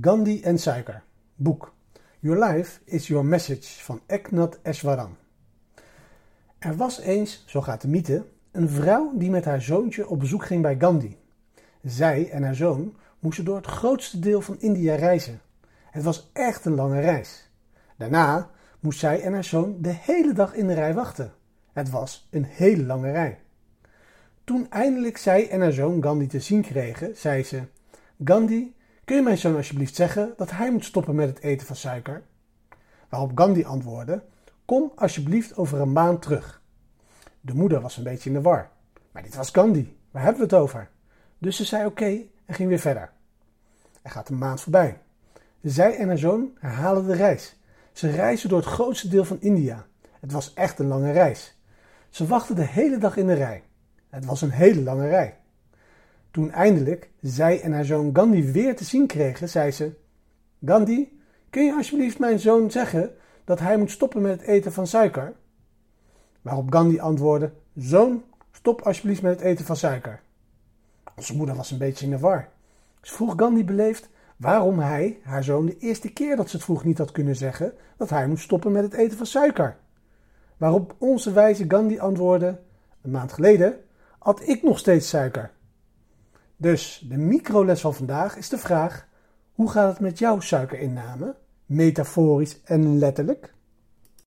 Gandhi en suiker. Boek. Your Life is Your Message van Eknath Eswaran. Er was eens, zo gaat de mythe, een vrouw die met haar zoontje op bezoek ging bij Gandhi. Zij en haar zoon moesten door het grootste deel van India reizen. Het was echt een lange reis. Daarna moest zij en haar zoon de hele dag in de rij wachten. Het was een hele lange rij. Toen eindelijk zij en haar zoon Gandhi te zien kregen, zei ze: Gandhi, kun je mijn zoon alsjeblieft zeggen dat hij moet stoppen met het eten van suiker? Waarop Gandhi antwoordde: Kom alsjeblieft over een maand terug. De moeder was een beetje in de war. Maar dit was Gandhi, waar hebben we het over? Dus ze zei oké en ging weer verder. Er gaat een maand voorbij. Zij en haar zoon herhalen de reis. Ze reizen door het grootste deel van India. Het was echt een lange reis. Ze wachten de hele dag in de rij. Het was een hele lange rij. Toen eindelijk zij en haar zoon Gandhi weer te zien kregen, zei ze: Gandhi, kun je alsjeblieft mijn zoon zeggen dat hij moet stoppen met het eten van suiker? Waarop Gandhi antwoordde: Zoon, stop alsjeblieft met het eten van suiker. Onze moeder was een beetje in de war. Ze vroeg Gandhi beleefd waarom hij, haar zoon, de eerste keer dat ze het vroeg niet had kunnen zeggen dat hij moet stoppen met het eten van suiker. Waarop onze wijze Gandhi antwoordde: Een maand geleden at ik nog steeds suiker. Dus de microles van vandaag is de vraag: hoe gaat het met jouw suikerinname? Metaforisch en letterlijk?